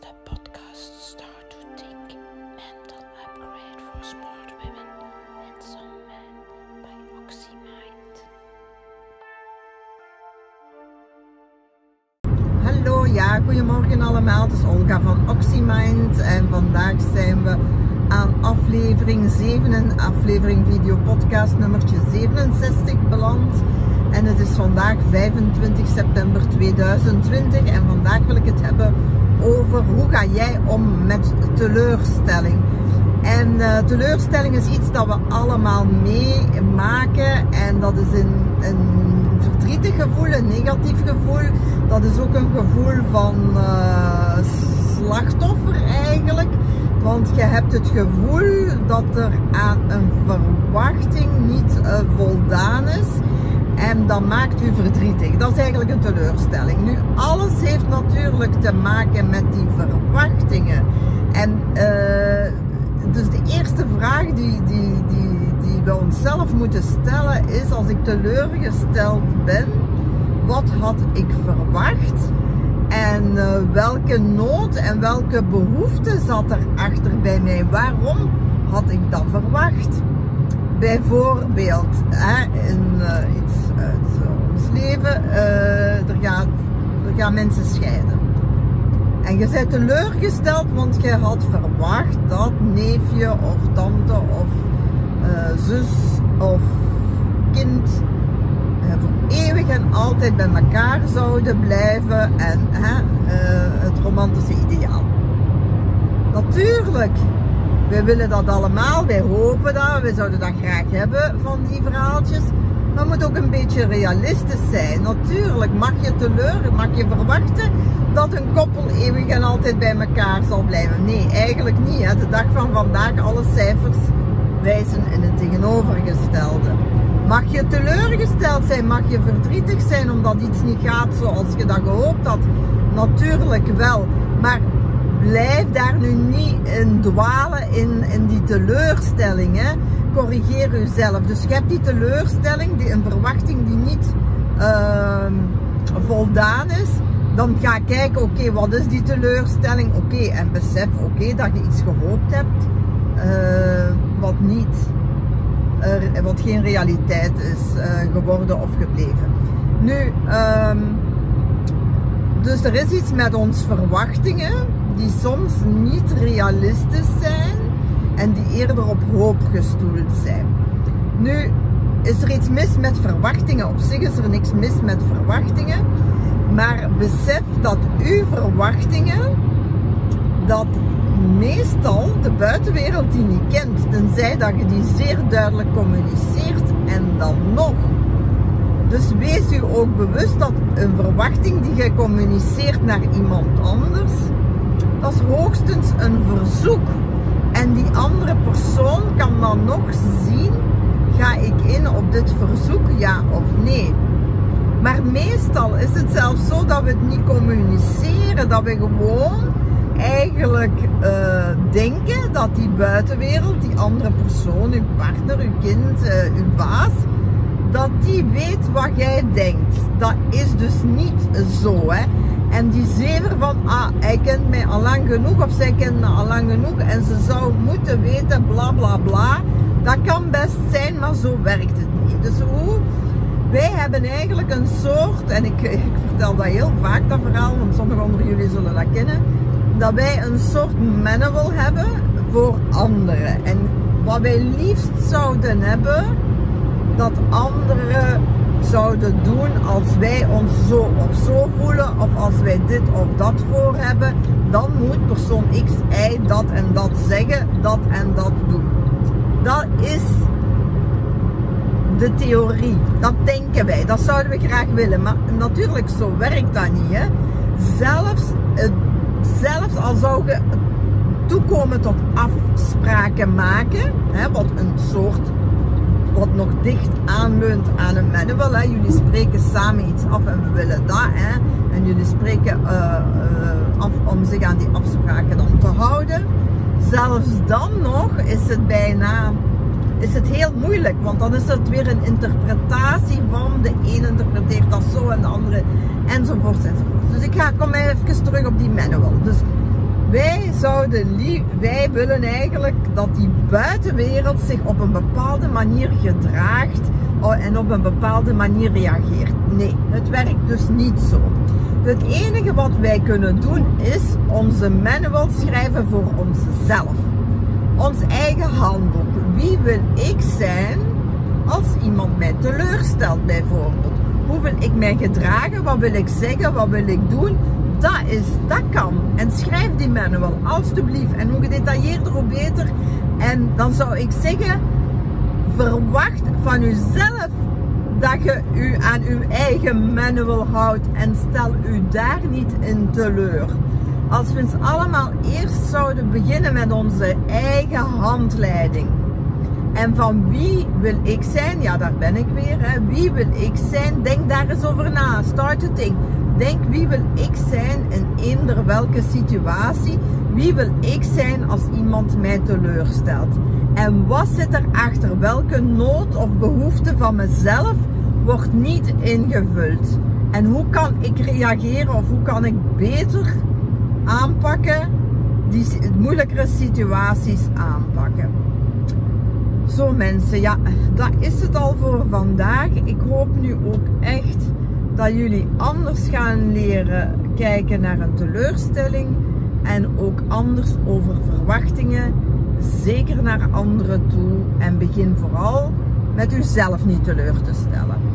de podcast Start to Think Mental Upgrade for Smart Women and Some Men by OxyMind. Hallo, ja, goedemorgen allemaal. Het is Olga van OxyMind en vandaag zijn we aan aflevering 7, aflevering video podcast nummertje 67 beland. En het is vandaag 25 september 2020 en vandaag wil ik het hebben over hoe ga jij om met teleurstelling. En uh, teleurstelling is iets dat we allemaal meemaken en dat is een, een verdrietig gevoel, een negatief gevoel. Dat is ook een gevoel van uh, slachtoffer eigenlijk. Want je hebt het gevoel dat er aan een verwachting niet uh, voldaan is. En dat maakt u verdrietig. Dat is eigenlijk een teleurstelling. Nu, alles heeft natuurlijk te maken met die verwachtingen. En uh, dus de eerste vraag die, die, die, die we onszelf moeten stellen is: als ik teleurgesteld ben, wat had ik verwacht? En uh, welke nood en welke behoefte zat er achter bij mij? Waarom had ik dat verwacht? Bijvoorbeeld, hè, in uh, iets uit uh, ons leven, er, gaat, er gaan mensen scheiden. En je bent teleurgesteld, want je had verwacht dat neefje of tante of zus of kind voor eeuwig en altijd bij elkaar zouden blijven en het romantische ideaal. Natuurlijk, wij willen dat allemaal, wij hopen dat, we zouden dat graag hebben van die verhaaltjes. Maar het moet ook een beetje realistisch zijn. Natuurlijk mag je teleur, mag je verwachten dat een koppel eeuwig en altijd bij elkaar zal blijven. Nee, eigenlijk niet. Hè. De dag van vandaag, alle cijfers wijzen in het tegenovergestelde. Mag je teleurgesteld zijn, mag je verdrietig zijn omdat iets niet gaat zoals je dat gehoopt had? Natuurlijk wel. Maar blijf daar nu niet in dwalen in, in die teleurstelling. Hè. Corrigeer jezelf. Dus je hebt die teleurstelling, die, een verwachting die niet uh, voldaan is. Dan ga kijken, oké, wat is die teleurstelling? Oké, en besef, oké, dat je iets gehoopt hebt. Uh, wat niet, wat geen realiteit is uh, geworden of gebleven. Nu, um, dus er is iets met ons verwachtingen die soms niet realistisch zijn en die eerder op hoop gestoeld zijn. Nu is er iets mis met verwachtingen. Op zich is er niks mis met verwachtingen. Maar besef dat uw verwachtingen, dat meestal de buitenwereld die niet kent, tenzij dat je die zeer duidelijk communiceert en dan nog. Dus wees u ook bewust dat een verwachting die je communiceert naar iemand anders, dat is hoogstens een verzoek. En die andere persoon kan dan nog zien, ga ik in op dit verzoek, ja of nee. Maar meestal is het zelfs zo dat we het niet communiceren, dat we gewoon eigenlijk uh, denken dat die buitenwereld, die andere persoon, uw partner, uw kind, uh, uw baas, dat die weet wat jij denkt. Dat is dus niet zo, hè. En die zever van, ah, hij kent mij al lang genoeg of zij kent me al lang genoeg en ze zou moeten weten, bla bla bla. Dat kan best zijn, maar zo werkt het niet. Dus hoe? Wij hebben eigenlijk een soort, en ik, ik vertel dat heel vaak dat verhaal, want sommigen onder jullie zullen dat kennen, dat wij een soort manual hebben voor anderen. En wat wij liefst zouden hebben, dat anderen zouden doen als wij ons zo of zo voelen of als wij dit of dat voor hebben, dan moet persoon X, Y dat en dat zeggen, dat en dat doen. Dat is de theorie. Dat denken wij. Dat zouden we graag willen. Maar natuurlijk, zo werkt dat niet. Hè? Zelfs, zelfs al zou je toekomen tot afspraken maken, hè, wat een soort wat nog dicht aanleunt aan een manual. Hè. Jullie spreken samen iets af en we willen dat. Hè. En jullie spreken uh, uh, af om zich aan die afspraken te houden. Zelfs dan nog is het bijna is het heel moeilijk, want dan is het weer een interpretatie van de een interpreteert dat zo en de andere enzovoort enzovoort. Dus ik ga, kom even terug op die manual. Dus Wij zouden wij willen eigenlijk dat die buitenwereld zich op een bepaalde manier gedraagt oh, en op een bepaalde manier reageert. Nee, het werkt dus niet zo. Het enige wat wij kunnen doen is onze manual schrijven voor onszelf. Ons eigen handboek. Wie wil ik zijn als iemand mij teleurstelt bijvoorbeeld? Hoe wil ik mij gedragen? Wat wil ik zeggen? Wat wil ik doen? Dat, is, dat kan. En schrijf die manual, alstublieft. En hoe gedetailleerder, hoe beter. En dan zou ik zeggen, verwacht van uzelf dat je u aan uw eigen manual houdt en stel u daar niet in teleur. Als we eens allemaal eerst zouden beginnen met onze eigen handleiding. En van wie wil ik zijn? Ja, daar ben ik weer. Hè. Wie wil ik zijn? Denk daar eens over na. Start to think. Denk wie wil ik zijn in eender welke situatie? Wie wil ik zijn als iemand mij teleurstelt? En wat zit er achter? Welke nood of behoefte van mezelf wordt niet ingevuld? En hoe kan ik reageren of hoe kan ik beter aanpakken, die moeilijkere situaties aanpakken? Zo mensen, ja, dat is het al voor vandaag. Ik hoop nu ook echt dat jullie anders gaan leren kijken naar een teleurstelling en ook anders over verwachtingen, zeker naar anderen toe. En begin vooral met uzelf niet teleur te stellen.